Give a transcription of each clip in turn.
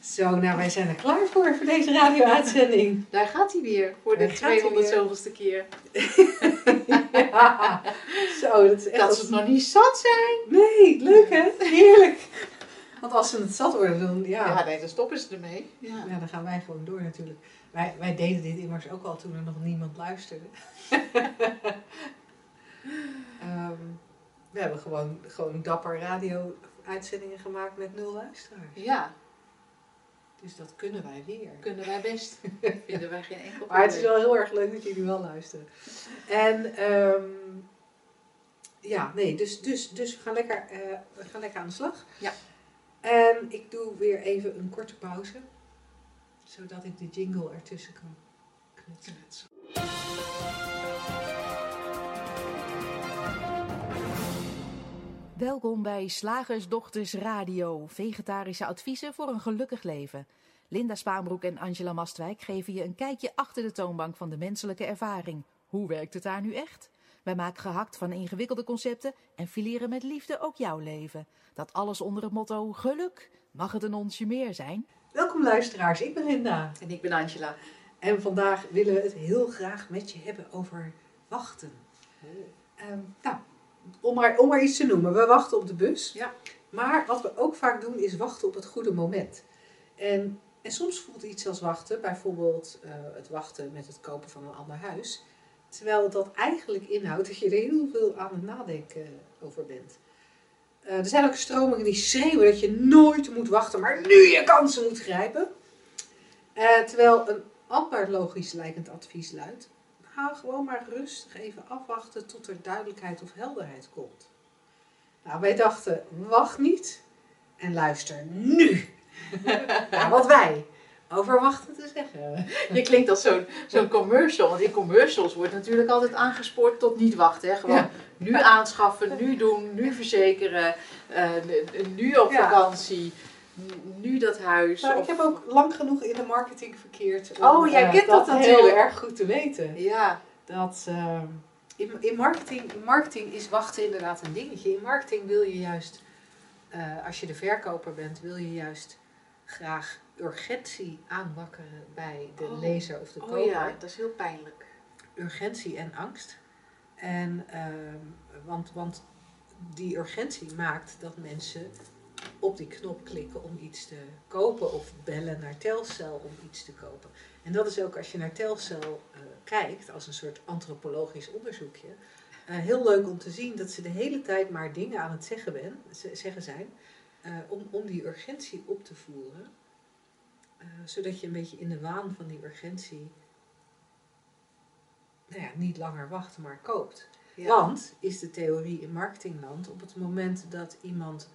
Zo, nou wij zijn er klaar voor, voor deze radio-uitzending. Daar gaat hij weer, voor de Daar gaat hij 200 weer. zoveelste keer. ja, zo, dat is echt... Dat ze het nog niet zat zijn. Nee, leuk hè? Heerlijk. Want als ze het zat worden, dan, ja, Ja, nee, dan stoppen ze ermee. Ja. ja, dan gaan wij gewoon door natuurlijk. Wij, wij deden dit immers ook al toen er nog niemand luisterde. Ehm, we hebben gewoon, gewoon dapper radio-uitzendingen gemaakt met nul luisteraars. ja, Dus dat kunnen wij weer. kunnen wij best. Vinden wij geen enkel Maar het is probleem. wel heel erg leuk dat jullie wel luisteren. En ehm, ja, nee, dus, dus, dus we, gaan lekker, eh, we gaan lekker aan de slag. Ja. En ik doe weer even een korte pauze. Zodat ik de jingle ertussen kan knutsen. Welkom bij Slagersdochters Radio, vegetarische adviezen voor een gelukkig leven. Linda Spaanbroek en Angela Mastwijk geven je een kijkje achter de toonbank van de menselijke ervaring. Hoe werkt het daar nu echt? Wij maken gehakt van ingewikkelde concepten en fileren met liefde ook jouw leven. Dat alles onder het motto geluk. Mag het een onsje meer zijn? Welkom luisteraars, ik ben Linda. En ik ben Angela. En vandaag willen we het heel graag met je hebben over wachten. Ehm, nou, om maar, om maar iets te noemen. We wachten op de bus. Ja. Maar wat we ook vaak doen is wachten op het goede moment. En, en soms voelt iets als wachten, bijvoorbeeld eh, het wachten met het kopen van een ander huis. Terwijl dat eigenlijk inhoudt dat je er heel veel aan het nadenken over bent. Eh, er zijn ook stromingen die schreeuwen dat je nooit moet wachten, maar nu je kansen moet grijpen. Eh, terwijl een ander logisch lijkend advies luidt: hou gewoon maar rustig even afwachten tot er duidelijkheid of helderheid komt. Nou, wij dachten: wacht niet en luister nu. nou, wat wij over wachten te zeggen. Je klinkt als zo'n zo'n commercial. Want in commercials wordt natuurlijk altijd aangespoord tot niet wachten. Hè? Gewoon Ja. nu aanschaffen, nu doen, nu verzekeren, eh, nu op vakantie, nu dat huis. Nou, ik of- heb ook lang genoeg in de marketing verkeerd. Oh, jij eh, kent dat heel natuurlijk. erg goed te weten. Ja, Dat eh, in, in, marketing, in marketing is wachten inderdaad een dingetje. In marketing wil je juist, eh, als je de verkoper bent, wil je juist graag urgentie aanwakkeren bij de Oh. lezer of de koper. oh ja, dat is heel pijnlijk. Urgentie en angst. En, ehm, want, want die urgentie maakt dat mensen op die knop klikken om iets te kopen of bellen naar Telcel om iets te kopen. En dat is ook als je naar Telcel eh, kijkt, als een soort antropologisch onderzoekje, eh, heel leuk om te zien dat ze de hele tijd maar dingen aan het zeggen, ben, zeggen zijn eh, om, om die urgentie op te voeren. Zodat je een beetje in de waan van die urgentie nou ja, niet langer wacht, maar koopt. Ja. Want, is de theorie in marketingland, op het moment dat iemand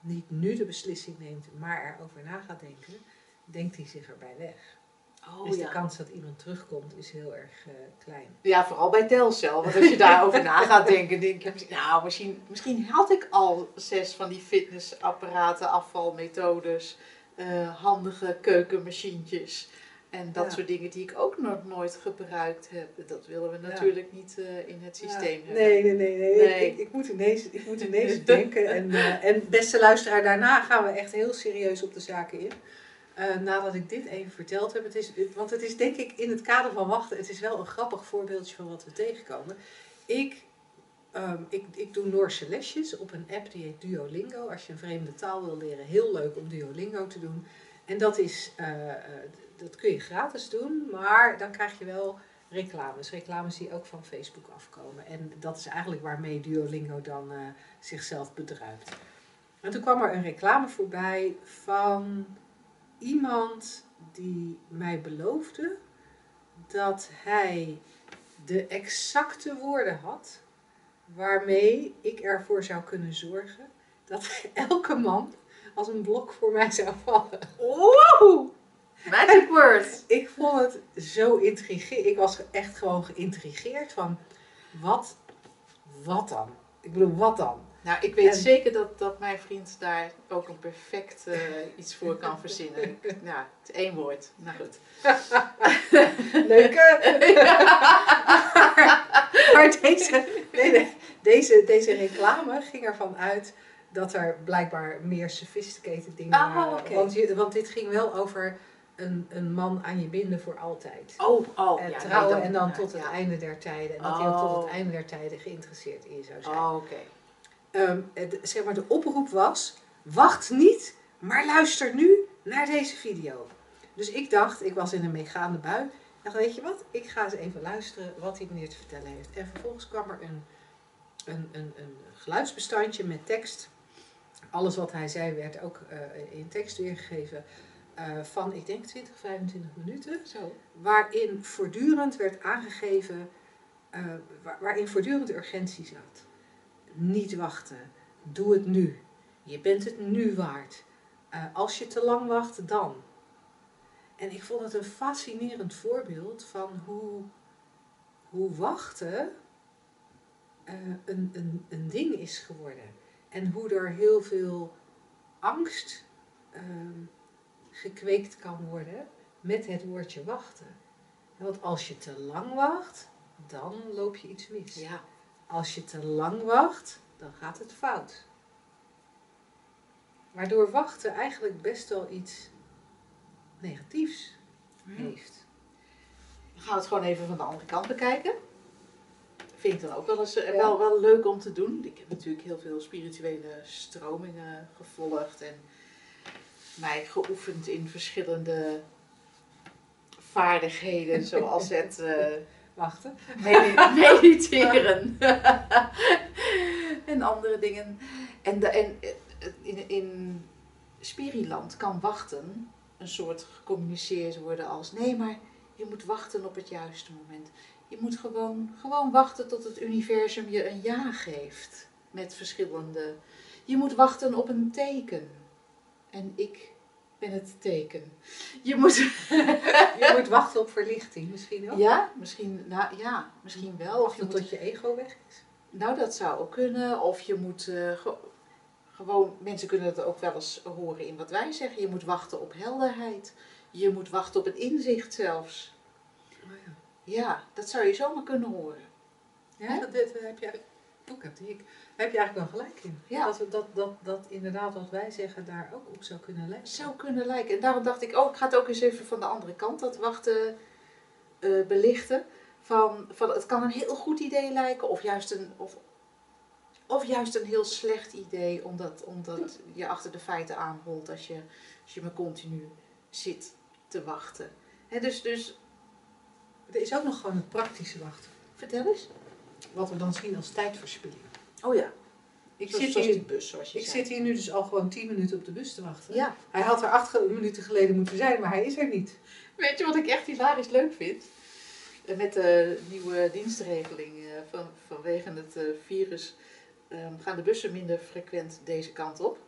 niet nu de beslissing neemt, maar erover na gaat denken, denkt hij zich erbij weg. Oh, dus de ja. kans dat iemand terugkomt is heel erg eh, klein. Ja, vooral bij Telcel. Want als je daarover na gaat denken, denk je, nou, misschien, misschien had ik al zes van die fitnessapparaten, afvalmethodes, eh, handige keukenmachientjes. En dat Ja. soort dingen die ik ook nog nooit gebruikt heb. Dat willen we natuurlijk niet eh, in het systeem Ja. hebben. Nee, nee, nee. nee. Nee. Ik, ik, moet in deze, ik moet in deze denken. En, eh, en beste luisteraar, daarna gaan we echt heel serieus op de zaken in. Eh, nadat ik dit even verteld heb. Het is, want het is denk ik in het kader van wachten, het is wel een grappig voorbeeldje van wat we tegenkomen. Ik, ehm, ik, ik doe Noorse lesjes op een app die heet Duolingo. Als je een vreemde taal wil leren, heel leuk om Duolingo te doen. En dat, is, dat kun je gratis doen, maar dan krijg je wel reclames. Reclames die ook van Facebook afkomen. En dat is eigenlijk waarmee Duolingo dan eh, zichzelf bedruipt. En toen kwam er een reclame voorbij van iemand die mij beloofde dat hij de exacte woorden had waarmee ik ervoor zou kunnen zorgen dat elke man als een blok voor mij zou vallen. Magic word! Ik vond het zo intrigerend. Ik was echt gewoon geïntrigeerd van wat, wat dan? Ik bedoel, wat dan? Nou, ik weet En- zeker dat, dat mijn vriend daar ook een perfect eh, iets voor kan verzinnen. Ja, het is één woord. Nou goed. Leuke. maar deze, nee, nee, deze, deze reclame ging ervan uit dat er blijkbaar meer sophisticated dingen Ah, waren. oké. Want, want dit ging wel over een, een man aan je binden voor altijd. Oh, oh. en ja, trouwen nee, en dan tot het ja. einde der tijden. En dat hij ook tot Oh. het einde der tijden geïnteresseerd in je zou zijn. Oh, oké. Ehm, het- zeg maar, de oproep was: wacht niet, maar luister nu naar deze video. Dus ik dacht, ik was in een meegaande bui. Ik dacht, weet je wat? Ik ga eens even luisteren wat die meneer te vertellen heeft. En vervolgens kwam er een, een, een, een geluidsbestandje met tekst. Alles wat hij zei werd ook eh, in tekst weergegeven. Eh, van, ik denk 20, 25 minuten. Zo. Waarin voortdurend werd aangegeven, eh, waar- waarin voortdurend urgentie zat. Niet wachten. Doe het nu. Je bent het nu waard. Eh, als je te lang wacht, dan. En ik vond het een fascinerend voorbeeld van hoe, hoe wachten een, een, een ding is geworden. En hoe er heel veel angst ehm, gekweekt kan worden met het woordje wachten. Want als je te lang wacht, dan loop je iets mis. Ja. Als je te lang wacht, dan gaat het fout. Waardoor wachten eigenlijk best wel iets negatiefs heeft. Dan gaan we het gewoon even van de andere kant bekijken. Vind ik dan ook wel eens eh, Ja. wel, wel leuk om te doen. Ik heb natuurlijk heel veel spirituele stromingen gevolgd en mij geoefend in verschillende vaardigheden, zoals het eh, Wachten. medi- mediteren en andere dingen. En, de, en eh, in, in Spiriland kan wachten een soort gecommuniceerd worden als nee, maar je moet wachten op het juiste moment. Je moet gewoon, gewoon wachten tot het universum je een ja geeft met verschillende. Je moet wachten op een teken. En ik ben het teken. Je moet. Je moet wachten op verlichting misschien ook. Ja, misschien, nou, ja, misschien wel. Of je Wachten moet tot je ego weg is. Nou, dat zou ook kunnen. Of je moet eh, ge- gewoon, mensen kunnen het ook wel eens horen in wat wij zeggen. Je moet wachten op helderheid. Je moet wachten op het inzicht zelfs. Oh ja. Ja, dat zou je zomaar kunnen horen. Ja, dat, dit, heb je, ook heb, ik, heb je eigenlijk wel gelijk in. Ja. Dat, we- dat, dat, dat inderdaad wat wij zeggen daar ook op zou kunnen lijken. Zou kunnen lijken. En daarom dacht ik, oh, ik ga het ook eens even van de andere kant, dat wachten, eh, belichten. Van, van, het kan een heel goed idee lijken, of juist een, of, of juist een heel slecht idee, omdat, omdat je achter de feiten aanholt als je, als je maar continu zit te wachten. Dus, dus Er is ook nog gewoon het praktische wachten. vertel eens. Wat we dan zien als tijdverspilling. Oh ja, Ik, zoals, zit hier, bus, zoals je ik zei. zit hier nu dus al gewoon 10 minuten op de bus te wachten. Ja. Hij had er acht ge- minuten geleden moeten zijn, maar hij is er niet. Weet je wat ik echt hilarisch leuk vind? Met de nieuwe dienstregeling eh, van, vanwege het eh, virus ehm, gaan de bussen minder frequent deze kant op.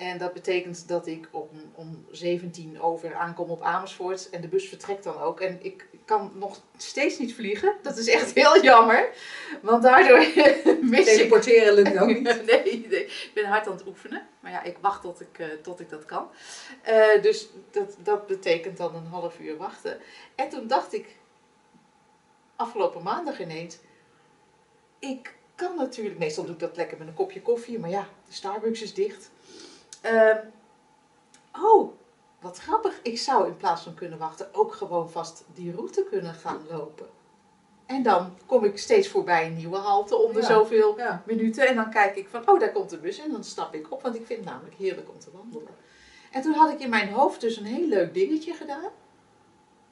En dat betekent dat ik om, om 17 over aankom op Amersfoort en de bus vertrekt dan ook. En ik kan nog steeds niet vliegen. Dat is echt heel jammer. Want daardoor mis ik Teleporteren lukt ook niet. nee, nee, ik ben hard aan het oefenen. Maar ja, ik wacht tot ik, eh, tot ik dat kan. Eh, dus dat, dat betekent dan een half uur wachten. En toen dacht ik, afgelopen maandag ineens, ik kan natuurlijk, meestal doe ik dat lekker met een kopje koffie, maar ja, de Starbucks is dicht. Ehm, oh, wat grappig. Ik zou in plaats van kunnen wachten ook gewoon vast die route kunnen gaan lopen. En dan kom ik steeds voorbij een nieuwe halte om de Ja. zoveel Ja. minuten. En dan kijk ik van, oh, daar komt de bus. En dan stap ik op, want ik vind het namelijk heerlijk om te wandelen. En toen had ik in mijn hoofd dus een heel leuk dingetje gedaan.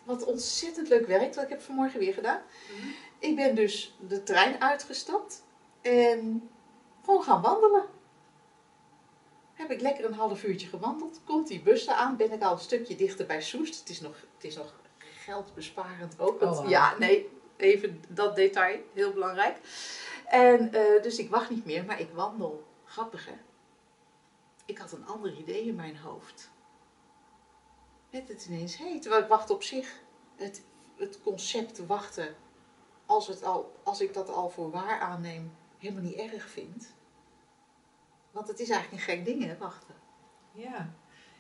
Wat ontzettend leuk werkt, wat ik heb vanmorgen weer gedaan. Mhm. Ik ben dus de trein uitgestapt en gewoon gaan wandelen. Heb ik lekker een half uurtje gewandeld. Komt die bus eraan, ben ik al een stukje dichter bij Soest. Het is nog, het is nog geldbesparend ook. want- Oh, ja, nee, even dat detail, heel belangrijk. En eh, dus ik wacht niet meer, maar ik wandel. Grappig hè? Ik had een ander idee in mijn hoofd. Werd het ineens, hé, terwijl ik wacht op zich. Het, het concept wachten, als, het al, als ik dat al voor waar aanneem, helemaal niet erg vind. Want het is eigenlijk een gek ding hè, wachten. Ja.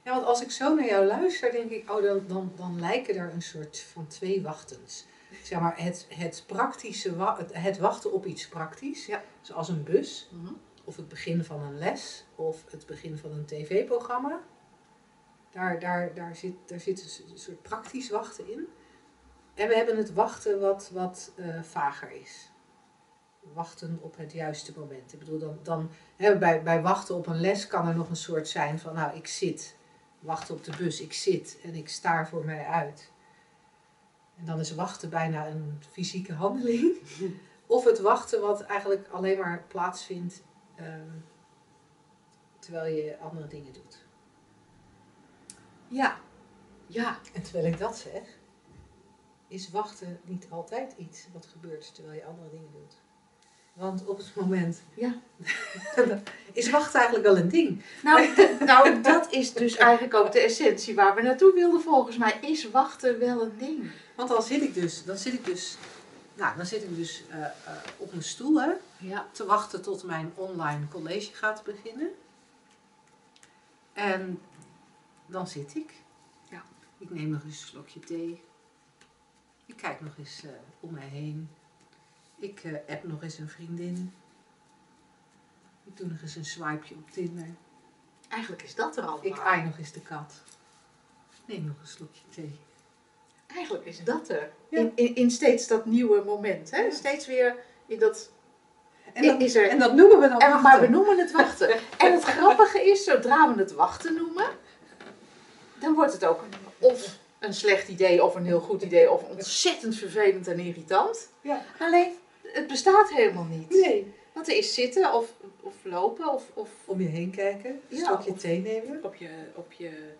ja, want als ik zo naar jou luister, denk ik, oh, dan, dan, dan lijken er een soort van twee wachtens. Zeg maar, het, het praktische, het, het wachten op iets praktisch, Ja. zoals een bus. Mhm. of het begin van een les of het begin van een tv-programma. Daar, daar, daar, zit, daar zit een soort praktisch wachten in. En we hebben het wachten wat, wat uh, vager is. Wachten op het juiste moment. Ik bedoel, dan, dan hè, bij, bij wachten op een les kan er nog een soort zijn van, nou, ik zit, wachten op de bus, ik zit en ik staar voor mij uit. En dan is wachten bijna een fysieke handeling. Of het wachten wat eigenlijk alleen maar plaatsvindt uh, terwijl je andere dingen doet. Ja, ja. En terwijl ik dat zeg, is wachten niet altijd iets wat gebeurt terwijl je andere dingen doet. Want op het moment ja. is wachten eigenlijk wel een ding. Nou, nou, dat is dus eigenlijk ook de essentie waar we naartoe wilden volgens mij. Is wachten wel een ding? Want dan zit ik dus, dan zit ik dus, nou, dan zit ik dus uh, uh, op mijn stoel hè, ja. te wachten tot mijn online college gaat beginnen. En dan zit ik. Ja. Ik neem nog eens een slokje thee. Ik kijk nog eens uh, om mij heen. Ik uh, app nog eens een vriendin. Ik doe nog eens een swipeje op Tinder. Eigenlijk is dat er al. Ik aai nog eens de kat. Neem nog een slokje thee. Eigenlijk is dat er. Ja. In, in, in, steeds dat nieuwe moment. Hè? Ja. Steeds weer in dat... En dat, is er, en dat noemen we dan en. Maar we noemen het wachten. en het grappige is, zodra we het wachten noemen, dan wordt het ook of een slecht idee of een heel goed idee of ontzettend vervelend en irritant. Ja. Alleen, het bestaat helemaal niet. Nee. Want er is zitten of, of lopen of, of... Om je heen kijken, een Ja, of- thee nemen. Op je, op je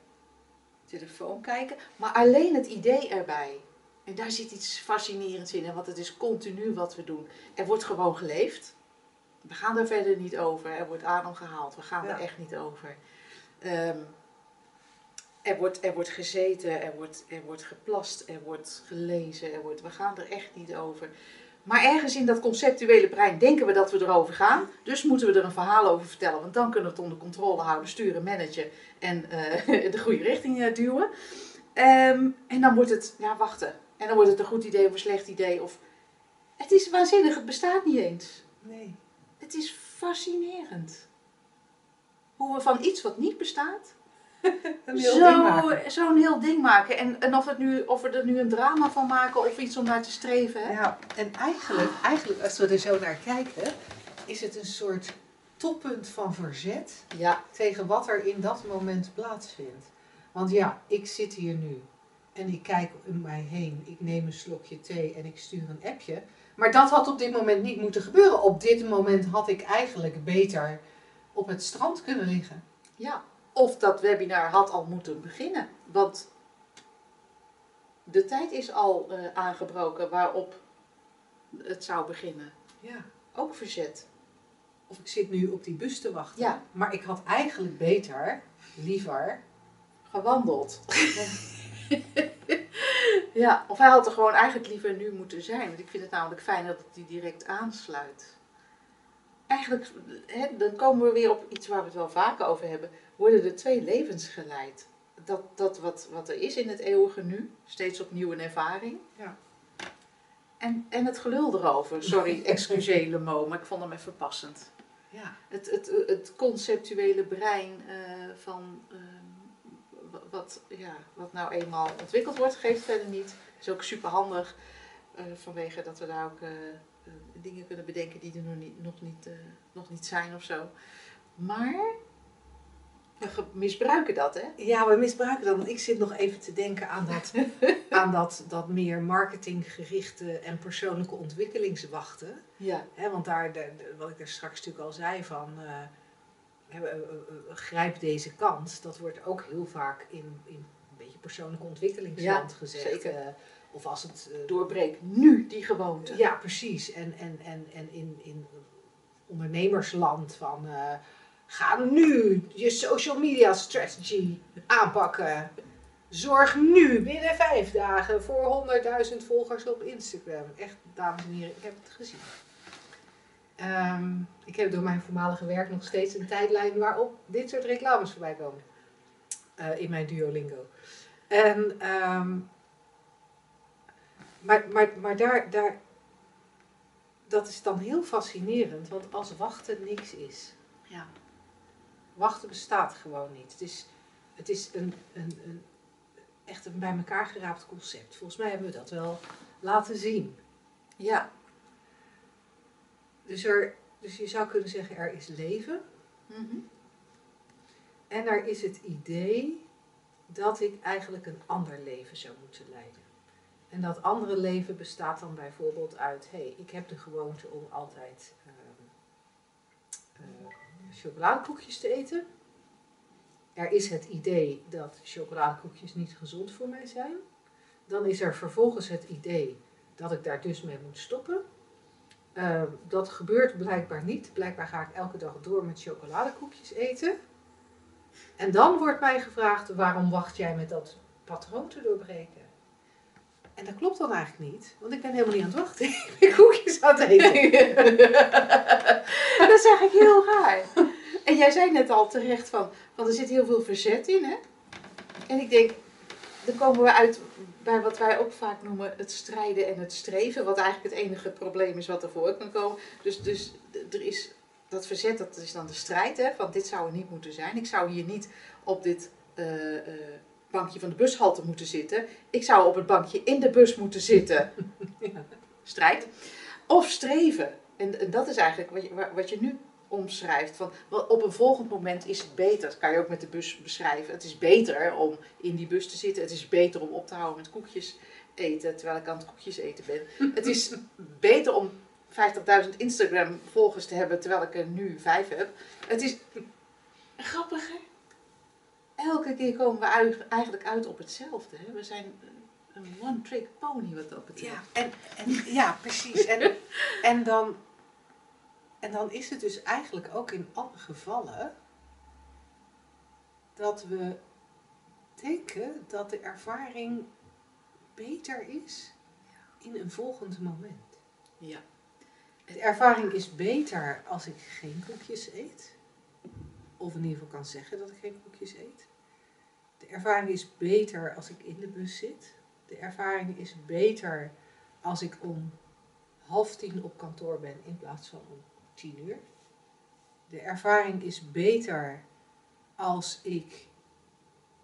telefoon kijken. Maar alleen het idee erbij. En daar zit iets fascinerends in. hè, Want het is continu wat we doen. Er wordt gewoon geleefd. We gaan daar verder niet over. Er wordt adem gehaald. We gaan Ja. er echt niet over. Ehm, er, wordt, er wordt gezeten, er wordt, er wordt geplast, er wordt gelezen. Er wordt, we gaan er echt niet over. Maar ergens in dat conceptuele brein denken we dat we erover gaan. Dus moeten we er een verhaal over vertellen. Want dan kunnen we het onder controle houden, sturen, managen en eh, de goede richting eh, duwen. Ehm, en dan wordt het, ja, wachten. En dan wordt het een goed idee of een slecht idee. Of... Het is waanzinnig, het bestaat niet eens. Nee. Het is fascinerend. Hoe we van iets wat niet bestaat, Ding zo- zo'n heel ding maken. En, en of, het nu, of we er nu een drama van maken of iets om naar te streven. Hè? Ja, en eigenlijk, eigenlijk, als we er zo naar kijken, is het een soort toppunt van verzet Ja, tegen wat er in dat moment plaatsvindt. Want ja, ik zit hier nu en ik kijk om mij heen, ik neem een slokje thee en ik stuur een appje. Maar dat had op dit moment niet moeten gebeuren. Op dit moment had ik eigenlijk beter op het strand kunnen liggen. ja. Of dat webinar had al moeten beginnen. Want de tijd is al eh, aangebroken waarop het zou beginnen. Ja. Ook verzet. Of ik zit nu op die bus te wachten. Ja. Maar ik had eigenlijk beter, liever, Gewandeld. ja, of hij had er gewoon eigenlijk liever nu moeten zijn. Want ik vind het namelijk fijn dat het die direct aansluit. Eigenlijk, hè, dan komen we weer op iets waar we het wel vaker over hebben. Worden er twee levens geleid. Dat, dat wat, wat er is in het eeuwige nu, steeds opnieuw een ervaring. Ja. En, en het gelul erover. Sorry, excuseer le mot, maar ik vond hem even passend. ja, Het, het, het conceptuele brein eh, van wa- wat, ja, wat nou eenmaal ontwikkeld wordt, geeft verder niet. is ook super handig vanwege dat we daar ook eh, eh, dingen kunnen bedenken die er nog niet, nog niet, eh, nog niet zijn of zo. Maar we misbruiken dat, hè? Ja, we misbruiken dat. Want ik zit nog even te denken aan dat, aan dat, dat meer marketinggerichte en persoonlijke ontwikkelingswachten. Ja, Hè, want daar, de, de- wat ik daar straks natuurlijk al zei van, eh, grijp deze kans. Dat wordt ook heel vaak in, in een beetje persoonlijke ontwikkelingsland Ja, gezegd. zeker. eh, of als het... eh, doorbreek nu die gewoonte. ja, precies. En, en, en, en in, in ondernemersland van ga nu je social media strategy aanpakken. Zorg nu binnen vijf dagen voor 100.000 volgers op Instagram. Echt, dames en heren, ik heb het gezien. Ehm, ik heb door mijn voormalige werk nog steeds een tijdlijn waarop dit soort reclames voorbij komen. Eh, in mijn Duolingo. En, ehm, maar maar, maar daar, daar, dat is dan heel fascinerend, want als wachten niks is, Ja. Wachten bestaat gewoon niet. Het is, het is een, een, een, echt een bij elkaar geraapt concept. Volgens mij hebben we dat wel laten zien. Ja. Dus, er, dus je zou kunnen zeggen, er is leven. Mhm. En er is het idee dat ik eigenlijk een ander leven zou moeten leiden. En dat andere leven bestaat dan bijvoorbeeld uit, hé, hey, ik heb de gewoonte om altijd chocoladekoekjes te eten. Er is het idee dat chocoladekoekjes niet gezond voor mij zijn. Dan is er vervolgens het idee dat ik daar dus mee moet stoppen. Ehm, dat gebeurt blijkbaar niet. Blijkbaar ga ik elke dag door met chocoladekoekjes eten. En dan wordt mij gevraagd, waarom wacht jij met dat patroon te doorbreken? En dat klopt dan eigenlijk niet, want ik ben helemaal niet aan het wachten. Ik ben koekjes aan het eten. dat is eigenlijk heel raar. En jij zei net al terecht van, van er zit heel veel verzet in, hè? En ik denk, dan komen we uit bij wat wij ook vaak noemen het strijden en het streven, wat eigenlijk het enige probleem is wat ervoor kan komen. Dus, dus er is dat verzet, dat is dan de strijd, hè, van dit zou er niet moeten zijn. Ik zou hier niet op dit uh, uh, bankje van de bushalte moeten zitten. Ik zou op het bankje in de bus moeten zitten. Ja. Strijd. Of streven. En, en, dat is eigenlijk wat je, wat je nu omschrijft. Van, op een volgend moment is het beter. Dat kan je ook met de bus beschrijven. Het is beter om in die bus te zitten. Het is beter om op te houden met koekjes eten, terwijl ik aan het koekjes eten ben. het is beter om 50.000 Instagram volgers te hebben, terwijl ik er nu 5 heb. Het is grappig, hè? Elke keer komen we uit, eigenlijk uit op hetzelfde. Hè? We zijn een one-trick pony wat dat betreft. Ja, en, en, ja precies. En, en, dan, en dan is het dus eigenlijk ook in alle gevallen dat we denken dat de ervaring beter is in een volgend moment. Ja. De ervaring is beter als ik geen koekjes eet. Of in ieder geval kan zeggen dat ik geen koekjes eet. De ervaring is beter als ik in de bus zit. De ervaring is beter als ik om half tien op kantoor ben in plaats van om tien uur. De ervaring is beter als ik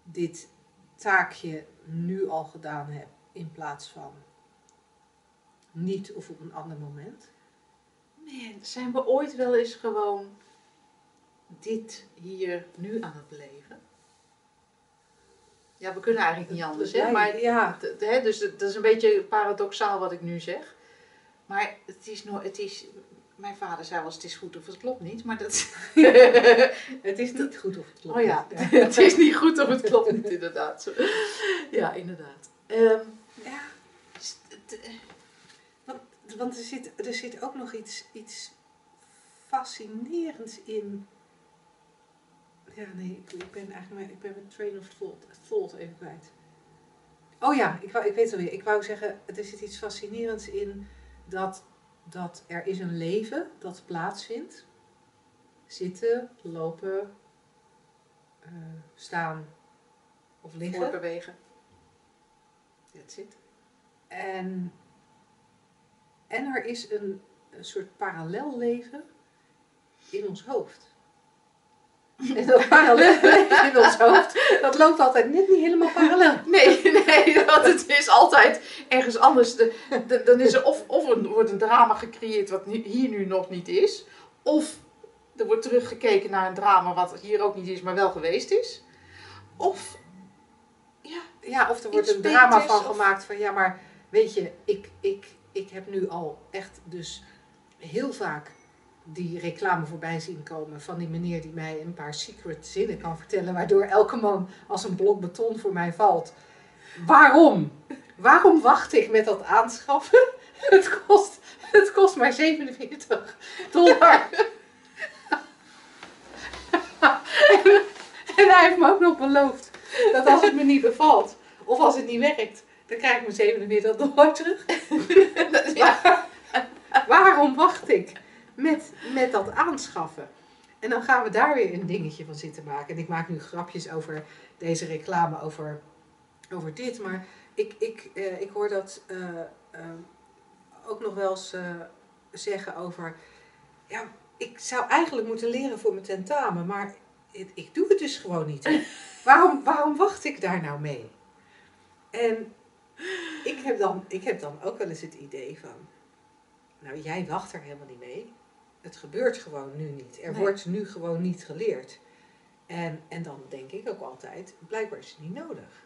dit taakje nu al gedaan heb in plaats van niet of op een ander moment. Man, zijn we ooit wel eens gewoon dit hier nu aan het beleven? Ja, we kunnen eigenlijk niet anders, hè? Maar, ja. hè, dus dat is een beetje paradoxaal wat ik nu zeg. Maar het is nog, het is, mijn vader zei wel eens, het is goed of het klopt niet, maar dat... het is niet goed of het klopt Oh ja, niet. het is niet goed of het klopt niet, inderdaad. Ja, inderdaad. Ehm, Ja, want, want er, zit, er zit ook nog iets, iets fascinerends in. Ja, nee, ik, ik ben eigenlijk ik ben mijn train of thought, thought even kwijt. Oh ja, ik, wou, ik weet het alweer. Ik wou zeggen, er zit iets fascinerends in dat, dat er is een leven dat plaatsvindt. Zitten, lopen, eh, staan of liggen. voorbewegen. That's it. En, en er is een, een soort parallel leven in ons hoofd. En dat parallel in ons hoofd, dat loopt altijd net niet helemaal parallel. Nee, nee, want het is altijd ergens anders. De, de- dan is er of, of er wordt een drama gecreëerd wat nu- hier nu nog niet is. Of er wordt teruggekeken naar een drama wat hier ook niet is, maar wel geweest is. Of, ja, Ja, of er wordt een drama van of- gemaakt van ja, maar weet je, ik, ik, ik heb nu al echt dus heel vaak die reclame voorbij zien komen van die meneer die mij een paar secret zinnen kan vertellen, waardoor elke man als een blok beton voor mij valt. Waarom? Waarom wacht ik met dat aanschaffen? Het kost, het kost maar 47 dollar. en hij heeft me ook nog beloofd dat als het me niet bevalt, of als het niet werkt, dan krijg ik mijn 47 dollar terug. ja. Waarom wacht ik met, met dat aanschaffen? En dan gaan we daar weer een dingetje van zitten maken. En ik maak nu grapjes over deze reclame, over, over dit. Maar ik, ik, eh, ik hoor dat eh, eh, ook nog wel eens zeggen over... Ja, ik zou eigenlijk moeten leren voor mijn tentamen, maar ik, ik doe het dus gewoon niet. Waarom, waarom wacht ik daar nou mee? En ik heb, dan, ik heb dan ook wel eens het idee van, nou jij wacht er helemaal niet mee. Het gebeurt gewoon nu niet. Er Nee. wordt nu gewoon niet geleerd. En, en dan denk ik ook altijd, blijkbaar is het niet nodig.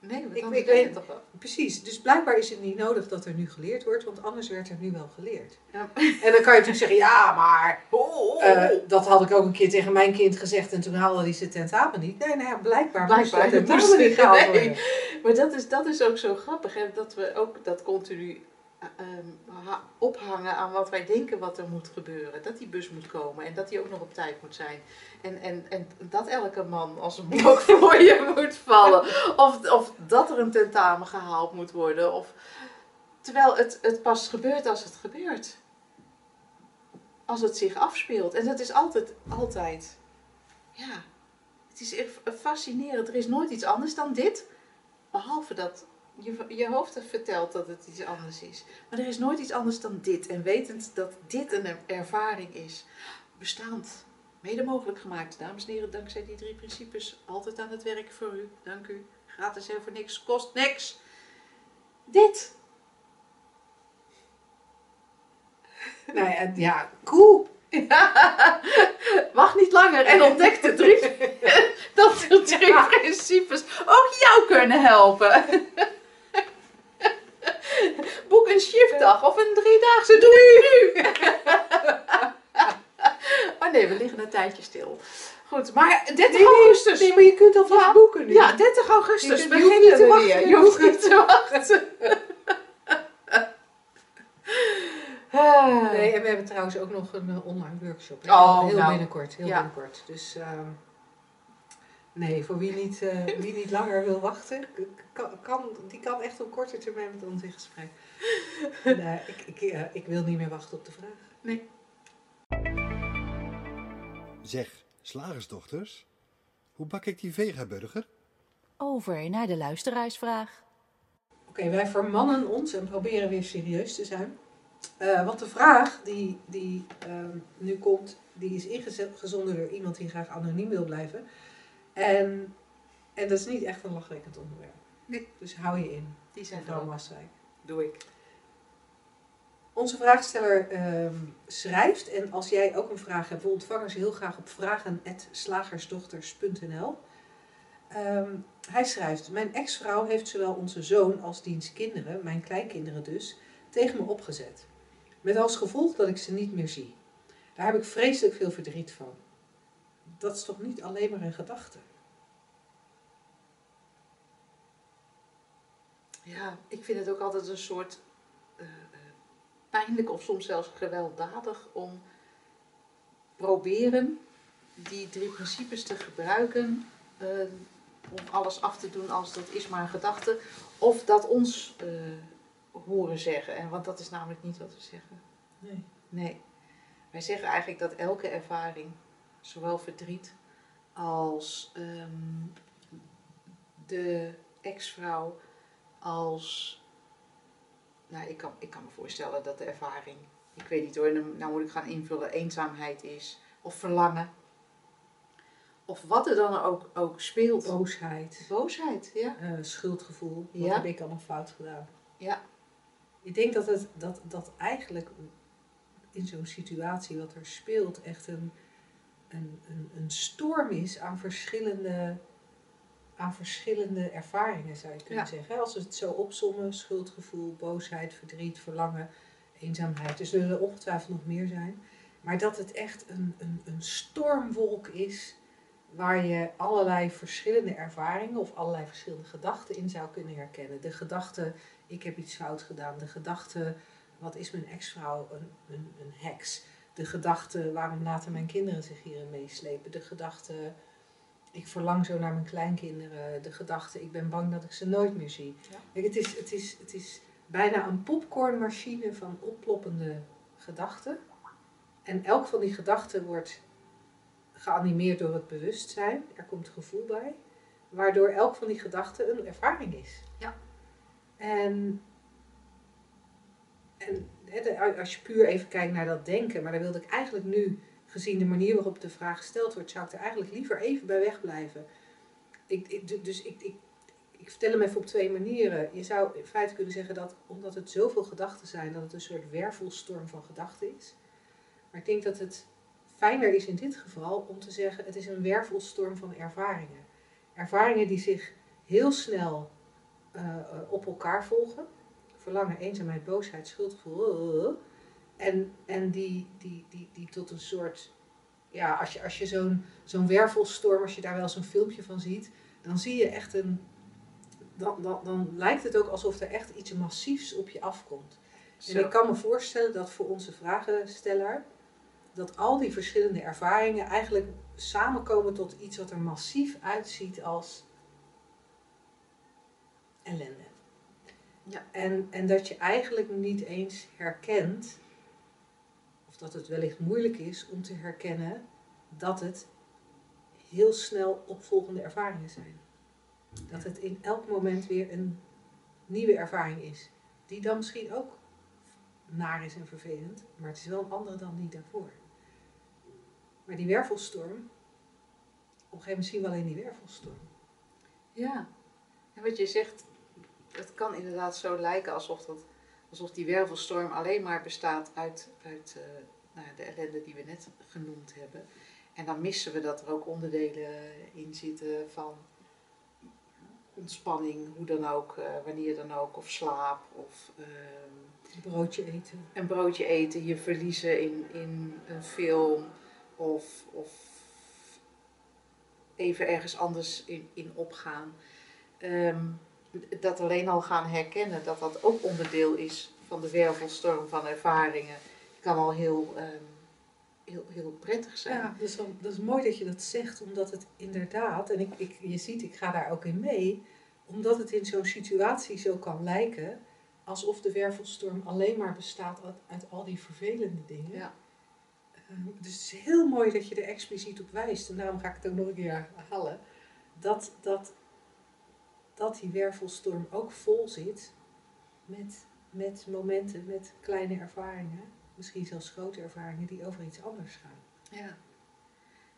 Nee, want Ik- weet het toch wel. Precies, dus blijkbaar is het niet nodig dat er nu geleerd wordt, want anders werd er nu wel geleerd. Ja. En dan kan je natuurlijk zeggen, ja, maar Oh, oh, oh. eh, dat had ik ook een keer tegen mijn kind gezegd en toen haalde hij zijn tentamen niet. Nee, nou ja, blijkbaar, Blijkbaar moest dat tentamen niet gehaald nee. Maar dat is, dat is ook zo grappig, hè? dat we ook dat continu ophangen aan wat wij denken wat er moet gebeuren. Dat die bus moet komen en dat die ook nog op tijd moet zijn. En, en, en dat elke man als een blok voor je moet vallen. Of, of dat er een tentamen gehaald moet worden. Of, terwijl het, het pas gebeurt als het gebeurt. Als het zich afspeelt. En dat is altijd, altijd, ja, het is echt fascinerend. Er is nooit iets anders dan dit. Behalve dat je, je hoofd vertelt dat het iets anders is. Maar er is nooit iets anders dan dit. En wetend dat dit een ervaring is. Bestaand. Mede mogelijk gemaakt. Dames en heren, dankzij die drie principes. Altijd aan het werk voor u. Dank u. Gratis en voor niks. Kost niks. Dit. Nou ja, ja, cool. Wacht niet langer en ontdek de drie, dat de drie principes ook jou kunnen helpen. Een shiftdag of een driedaagse doe je nu. Oh nee, we liggen een tijdje stil. Goed, maar 30 augustus. Nee, maar je kunt alvast Ja. boeken nu. Ja, 30 augustus Je kunt- niet te wachten, je hoeft niet te wachten. Ah. Nee, en we hebben trouwens ook nog een eh, online workshop. hè. Oh, heel nou. binnenkort, heel Ja. binnenkort. Dus ehm, nee, voor wie niet, eh, wie niet langer wil wachten, kan, kan, die kan echt op korte termijn met ons in gesprek. nee, ik, ik, eh, ik wil niet meer wachten op de vraag. Zeg, slagersdochters, hoe bak ik die vegaburger? Over naar de luisteraarsvraag. Oké, wij vermannen ons en proberen weer serieus te zijn. Eh, want de vraag die, die ehm, nu komt, die is ingezonden door iemand die graag anoniem wil blijven. En, en dat is niet echt een lachwekkend onderwerp. Nee. Dus hou je in, Die zijn. Maswijk. Doe ik. Onze vraagsteller ehm, schrijft, en als jij ook een vraag hebt, we ontvangen ze heel graag op vragen.slagersdochters.nl. Ehm, hij schrijft, mijn ex-vrouw heeft zowel onze zoon als diens kinderen, mijn kleinkinderen dus, tegen me opgezet. Met als gevolg dat ik ze niet meer zie. Daar heb ik vreselijk veel verdriet van. Dat is toch niet alleen maar een gedachte? Ja, ik vind het ook altijd een soort eh, eh, pijnlijk of soms zelfs gewelddadig om proberen die drie principes te gebruiken eh, om alles af te doen als dat is maar een gedachte. Of dat ons horen zeggen. En, want dat is namelijk niet wat we zeggen. Nee. Nee. Wij zeggen eigenlijk dat elke ervaring, zowel verdriet als ehm, de ex-vrouw, als. Nou, ik kan, ik kan me voorstellen dat de ervaring, ik weet niet hoor, nou moet ik gaan invullen, eenzaamheid is, of verlangen. Of wat er dan ook, ook speelt. Boosheid, Boosheid, ja. eh, schuldgevoel. Wat Ja. heb ik allemaal fout gedaan? Ja. Ik denk dat, het, dat, dat eigenlijk in zo'n situatie wat er speelt echt een, een, een, een storm is aan verschillende, aan verschillende ervaringen, zou je kunnen Ja. zeggen. Als we het zo opzommen, schuldgevoel, boosheid, verdriet, verlangen, eenzaamheid. Er zullen ongetwijfeld nog meer zijn. Maar dat het echt een, een, een stormwolk is waar je allerlei verschillende ervaringen of allerlei verschillende gedachten in zou kunnen herkennen. De gedachte, ik heb iets fout gedaan. De gedachte, wat is mijn ex-vrouw een, een, een heks? De gedachte, waarom laten mijn kinderen zich hierin meeslepen? De gedachte, ik verlang zo naar mijn kleinkinderen. De gedachte, ik ben bang dat ik ze nooit meer zie. Ja. Kijk, het, is, het, is, het is bijna een popcornmachine van opploppende gedachten. En elk van die gedachten wordt geanimeerd door het bewustzijn. Er komt gevoel bij. Waardoor elk van die gedachten een ervaring is. Ja. En, en als je puur even kijkt naar dat denken, maar daar wilde ik eigenlijk nu, gezien de manier waarop de vraag gesteld wordt, zou ik er eigenlijk liever even bij wegblijven. Ik, ik, dus ik, ik, ik vertel hem even op twee manieren. Je zou in feite kunnen zeggen dat omdat het zoveel gedachten zijn, dat het een soort wervelstorm van gedachten is. Maar ik denk dat het fijner is in dit geval om te zeggen, het is een wervelstorm van ervaringen. Ervaringen die zich heel snel uh, op elkaar volgen. Verlangen, eenzaamheid, boosheid, schuldgevoel. En, en die, die, die, die tot een soort, ja, als je, als je zo'n zo'n wervelstorm, als je daar wel zo'n filmpje van ziet, dan zie je echt een, dan, dan, dan lijkt het ook alsof er echt iets massiefs op je afkomt. En ik kan me voorstellen dat voor onze vragensteller, dat al die verschillende ervaringen eigenlijk samenkomen tot iets wat er massief uitziet als ellende. Ja. En, en dat je eigenlijk niet eens herkent, dat het wellicht moeilijk is om te herkennen dat het heel snel opvolgende ervaringen zijn. Dat het in elk moment weer een nieuwe ervaring is, die dan misschien ook naar is en vervelend, maar het is wel een andere dan die daarvoor. Maar die wervelstorm, op een gegeven moment zien we alleen die wervelstorm. Ja, en wat je zegt, het kan inderdaad zo lijken alsof, dat, alsof die wervelstorm alleen maar bestaat uit, uit uh, nou, de ellende die we net genoemd hebben. En dan missen we dat er ook onderdelen in zitten van ontspanning, hoe dan ook, uh, wanneer dan ook, of slaap, of uh, een broodje eten. Een broodje eten, je verliezen in, in een film, of, of even ergens anders in, in opgaan. Um, dat alleen al gaan herkennen dat dat ook onderdeel is van de wervelstorm van ervaringen, kan al heel, um, heel, heel prettig zijn. Ja, dat is, wel, dat is mooi dat je dat zegt, omdat het inderdaad, en ik, ik, je ziet, ik ga daar ook in mee, omdat het in zo'n situatie zo kan lijken alsof de wervelstorm alleen maar bestaat uit, uit al die vervelende dingen. Ja. Ehm, dus het is heel mooi dat je er expliciet op wijst, en daarom ga ik het ook nog een keer halen, dat, dat dat die wervelstorm ook vol zit met, met momenten, met kleine ervaringen, misschien zelfs grote ervaringen die over iets anders gaan. Ja.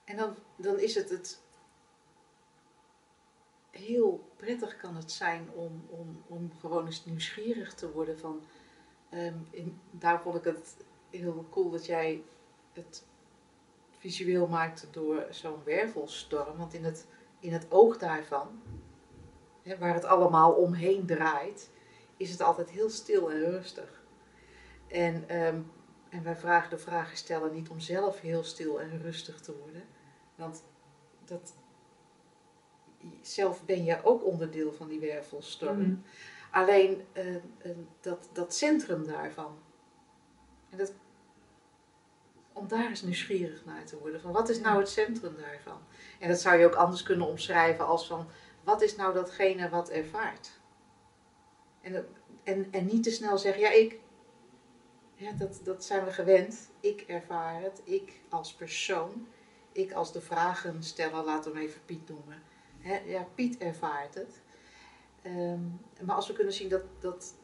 En dan, dan is het het heel prettig kan het zijn om, om, om gewoon eens nieuwsgierig te worden van. In, daar vond ik het heel cool dat jij het visueel maakte door zo'n wervelstorm. Want in het, in het oog daarvan waar het allemaal omheen draait, is het altijd heel stil en rustig. En, um, en wij vragen de vragen stellen niet om zelf heel stil en rustig te worden. Want dat, zelf ben je ook onderdeel van die wervelstorm. Mhm. Alleen uh, uh, dat, dat centrum daarvan. En dat, om daar eens nieuwsgierig naar te worden. Van wat is nou het centrum daarvan? En dat zou je ook anders kunnen omschrijven als van wat is nou datgene wat ervaart? En, en, en niet te snel zeggen, ja, ik. Dat, dat zijn we gewend. Ik ervaar het. Ik als persoon. Ik als de vragen stellen, laten we hem even Piet noemen. ja, Piet ervaart het. Ehm, maar als we kunnen zien dat, dat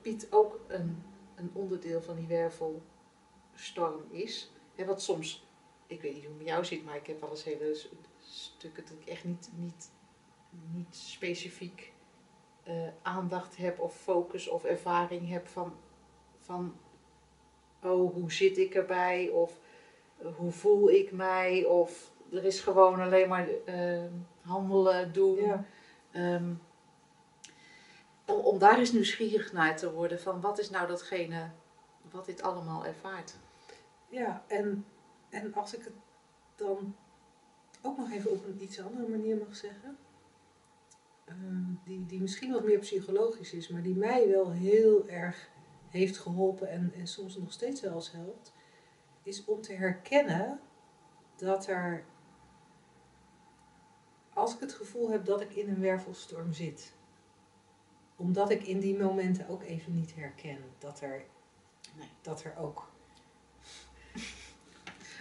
Piet ook een, een onderdeel van die wervelstorm is. Wat soms, ik weet niet hoe het met jou zit, maar ik heb wel eens hele stukken dat ik echt niet, niet, niet specifiek uh, aandacht heb of focus of ervaring heb van, van oh, hoe zit ik erbij of uh, hoe voel ik mij of er is gewoon alleen maar uh, handelen, doen. Ja. Um, om, om daar eens nieuwsgierig naar te worden van wat is nou datgene wat dit allemaal ervaart. Ja, en, en als ik het dan ook nog even op een iets andere manier mag zeggen. Ehm, die, die misschien wat meer psychologisch is, maar die mij wel heel erg heeft geholpen en, en soms nog steeds wel helpt, is om te herkennen dat er, als ik het gevoel heb dat ik in een wervelstorm zit, omdat ik in die momenten ook even niet herken dat er, nee, dat er ook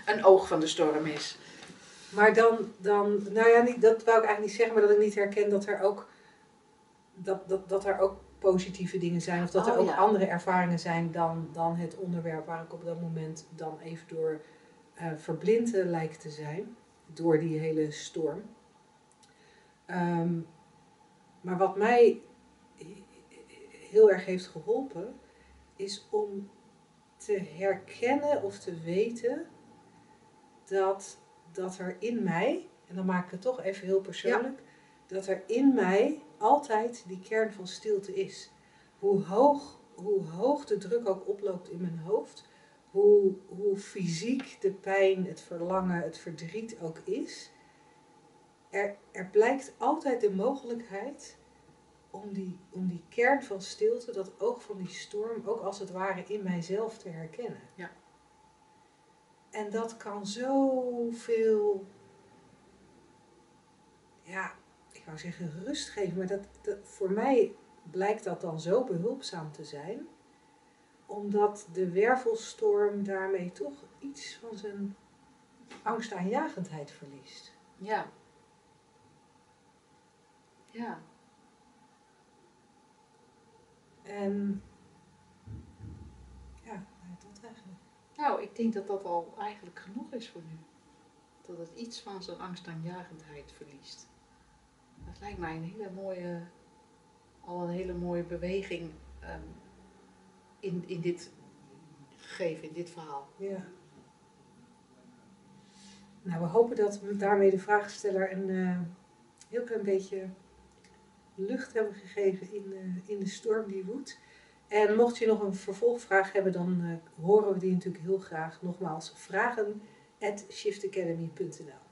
een oog van de storm is. Maar dan, dan nou ja, niet, dat wou ik eigenlijk niet zeggen, maar dat ik niet herken dat er ook, dat, dat, dat er ook positieve dingen zijn. Of dat er Oh, ook ja. andere ervaringen zijn dan, dan het onderwerp waar ik op dat moment dan even door eh verblind lijkt te zijn. Door die hele storm. Ehm, maar wat mij heel erg heeft geholpen, is om te herkennen of te weten dat, dat er in mij, en dan maak ik het toch even heel persoonlijk, dat er in mij altijd die kern van stilte is. Hoe hoog, hoe hoog de druk ook oploopt in mijn hoofd, hoe, hoe fysiek de pijn, het verlangen, het verdriet ook is, er, er blijkt altijd de mogelijkheid om die, om die kern van stilte, dat oog van die storm, ook als het ware in mijzelf te herkennen. Ja. En dat kan zoveel, ja, ik wou zeggen rust geven, maar dat, dat, voor mij blijkt dat dan zo behulpzaam te zijn, omdat de wervelstorm daarmee toch iets van zijn angstaanjagendheid verliest. Ja. Ja. En ja, nou, dat eigenlijk. Nou, ik denk dat dat al eigenlijk genoeg is voor nu. Dat het iets van zijn angstaanjagendheid verliest. Dat lijkt mij een hele mooie, al een hele mooie beweging ehm, in, in dit gegeven, in dit verhaal. Ja. Nou, we hopen dat we daarmee de vraagsteller een eh, heel klein beetje lucht hebben gegeven in, eh, in de storm die woedt. En mocht je nog een vervolgvraag hebben, dan eh, horen we die natuurlijk heel graag. Nogmaals, vragen at shiftacademy.nl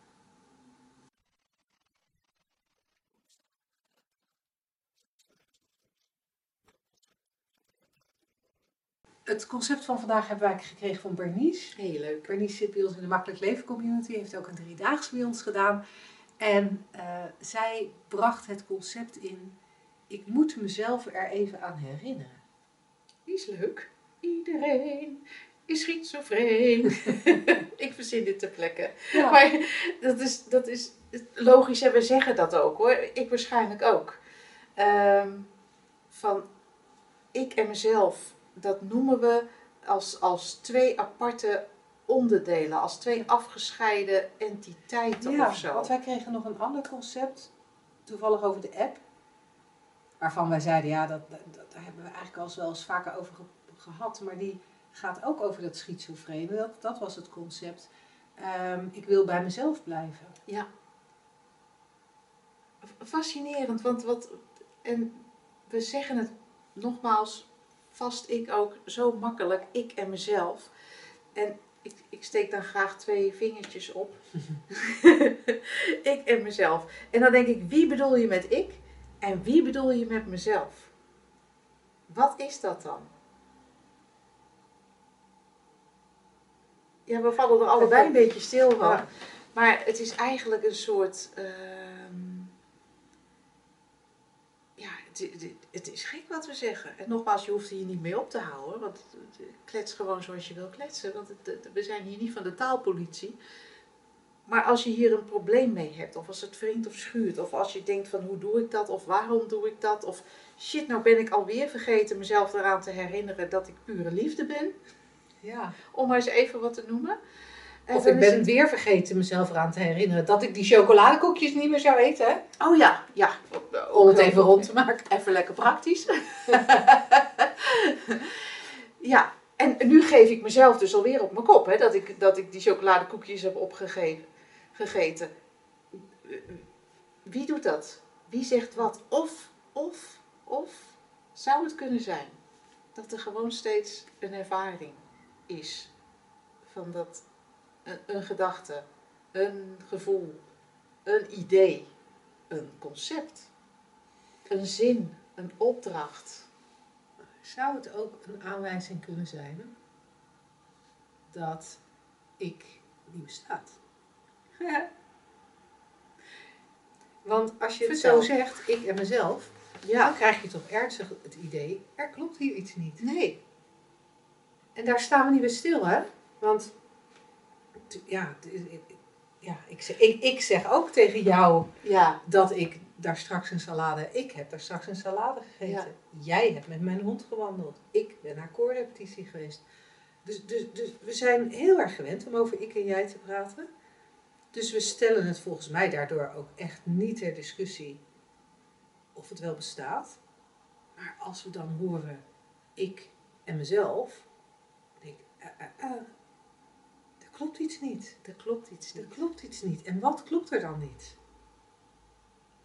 Het concept van vandaag hebben wij gekregen van Bernice. Heel leuk. Bernice zit bij ons in de Makkelijk Leven Community, heeft ook een driedaagse bij ons gedaan. En eh, zij bracht het concept in, ik moet mezelf er even aan herinneren. Leuk. Iedereen is schizofreen. ik verzin dit ter plekke. Ja. Maar dat is, dat is logisch en we zeggen dat ook hoor. Ik waarschijnlijk ook. Ehm, van ik en mezelf, dat noemen we als, als twee aparte onderdelen, als twee afgescheiden entiteiten ja, of zo. want wij kregen nog een ander concept, toevallig over de app. Waarvan wij zeiden, ja, dat, dat, daar hebben we eigenlijk al eens wel eens vaker over ge- gehad. Maar die gaat ook over dat schizofrene. Dat, dat was het concept. Ehm, ik wil bij mezelf blijven. Ja. Fascinerend, want wat. En we zeggen het nogmaals, vast ik ook, zo makkelijk, ik en mezelf. En ik, ik steek dan graag twee vingertjes op. ik en mezelf. En dan denk ik, wie bedoel je met ik en wie bedoel je met mezelf? Wat is dat dan? Ja, we vallen er allebei een beetje stil van. Ja. Maar het is eigenlijk een soort. ehm, ja, het, het, het is gek wat we zeggen. En nogmaals, je hoeft hier niet mee op te houden. Want klets gewoon zoals je wil kletsen. Want het- we zijn hier niet van de taalpolitie. Maar als je hier een probleem mee hebt, of als het wringt of schuurt, of als je denkt van hoe doe ik dat, of waarom doe ik dat, of shit, nou ben ik alweer vergeten mezelf eraan te herinneren dat ik pure liefde ben, Ja. om maar eens even wat te noemen. En Of ik ben het- weer vergeten mezelf eraan te herinneren dat ik die chocoladekoekjes niet meer zou eten. Hè? Oh ja, ja. Om het even rond te maken. Even lekker praktisch. ja, en nu geef ik mezelf dus alweer op mijn kop, hè, dat, ik, dat ik die chocoladekoekjes heb opgegeven, gegeten. Wie doet dat? Wie zegt wat? Of, of, of zou het kunnen zijn dat er gewoon steeds een ervaring is van dat een, een gedachte, een gevoel, een idee, een concept, een zin, een opdracht. Zou het ook een aanwijzing kunnen zijn dat ik niet bestaat? Want als je het Vertel. zo zegt, ik en mezelf, dan krijg je toch ernstig het idee, er klopt hier iets niet. Nee. En daar staan we niet bij stil, hè? Want, ja, ja ik, zeg, ik, ik zeg ook tegen jou Ja. dat ik daar straks een salade. Ik heb daar straks een salade gegeten. Jij hebt met mijn hond gewandeld. Ik ben naar koorrepetitie geweest. Dus, dus, dus we zijn heel erg gewend om over ik en jij te praten. Dus we stellen het volgens mij daardoor ook echt niet ter discussie of het wel bestaat. Maar als we dan horen ik en mezelf, denk ik, uh, uh, uh, er klopt iets niet. Er klopt iets Er niet. klopt iets niet. En wat klopt er dan niet?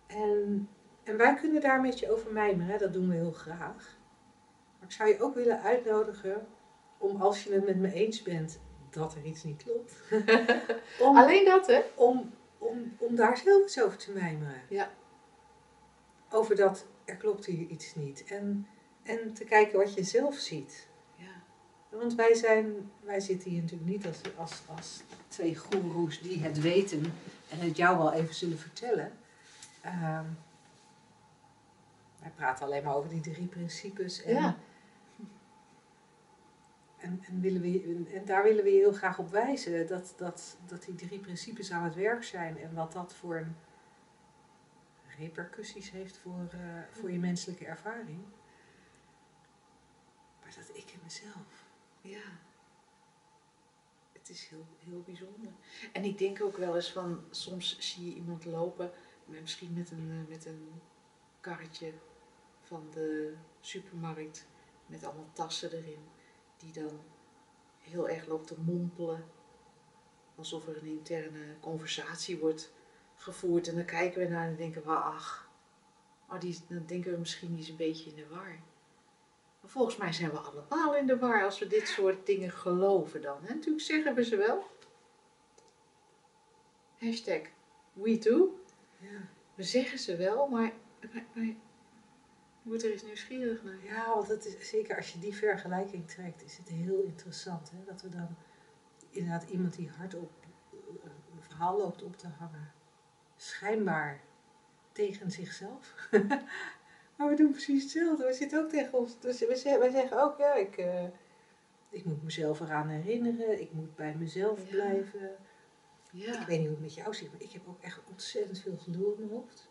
En, en wij kunnen daar een beetje over mijmeren, dat doen we heel graag. Maar ik zou je ook willen uitnodigen om, als je het met me eens bent dat er iets niet klopt, om, Alleen dat, hè? om, om, om daar zelf eens over te mijmeren. Ja. Over dat er klopt hier iets niet. En, en te kijken wat je zelf ziet. Ja. Want wij, zijn, wij zitten hier natuurlijk niet als, als, als twee goeroes die het weten en het jou wel even zullen vertellen. Ehm, wij praten alleen maar over die drie principes. En, Ja. En, en, willen we, en, en daar willen we je heel graag op wijzen. Dat, dat, dat die drie principes aan het werk zijn en wat dat voor een repercussies heeft voor, eh, voor je menselijke ervaring. Maar dat ik en mezelf. Ja. Het is heel, heel bijzonder. En ik denk ook wel eens van, soms zie je iemand lopen, met- misschien met een, eh, met een karretje van de supermarkt, met allemaal tassen erin, die dan heel erg loopt te mompelen, alsof er een interne conversatie wordt gevoerd. En dan kijken we naar en denken we, ach, oh, die, dan denken we misschien is een beetje in de war. Maar volgens mij zijn we allemaal in de war als we dit soort dingen geloven dan. En natuurlijk zeggen we ze wel. Hashtag we too. Ja. We zeggen ze wel, maar, maar, maar word er eens nieuwsgierig naar. Ja, want het is, zeker als je die vergelijking trekt, is het heel interessant. Hè? Dat we dan inderdaad iemand die hardop eh, een verhaal loopt op te hangen, schijnbaar tegen zichzelf. maar we doen precies hetzelfde. We zitten ook tegen ons. Dus wij zeggen ook, ja, ik, eh, ik moet mezelf eraan herinneren. Ik moet bij mezelf Ja. blijven. Ja, Ik weet niet hoe het met jou zit, maar ik heb ook echt ontzettend veel gelul in mijn hoofd.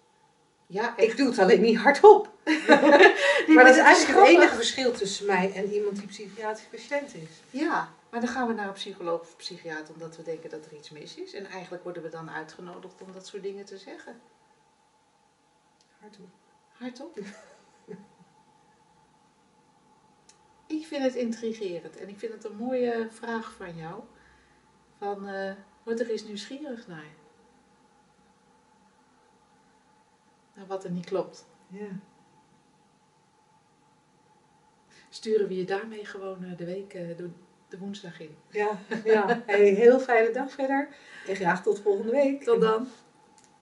Ja Ik doe het alleen niet hardop. Maar dat is eigenlijk het enige verschil tussen mij en iemand die psychiatrisch patiënt is. Ja, maar dan gaan we naar een psycholoog of psychiater omdat we denken dat er iets mis is. En eigenlijk worden we dan uitgenodigd om dat soort dingen te zeggen. Hardop. Hardop. ik vind het intrigerend en ik vind het een mooie vraag van jou. Van, word er eens nieuwsgierig naar. Wat er niet klopt. Ja. Sturen we je daarmee gewoon eh, de week, eh, de, de woensdag in. Ja, ja. Hey, heel fijne dag verder. En graag tot volgende week. Tot dan.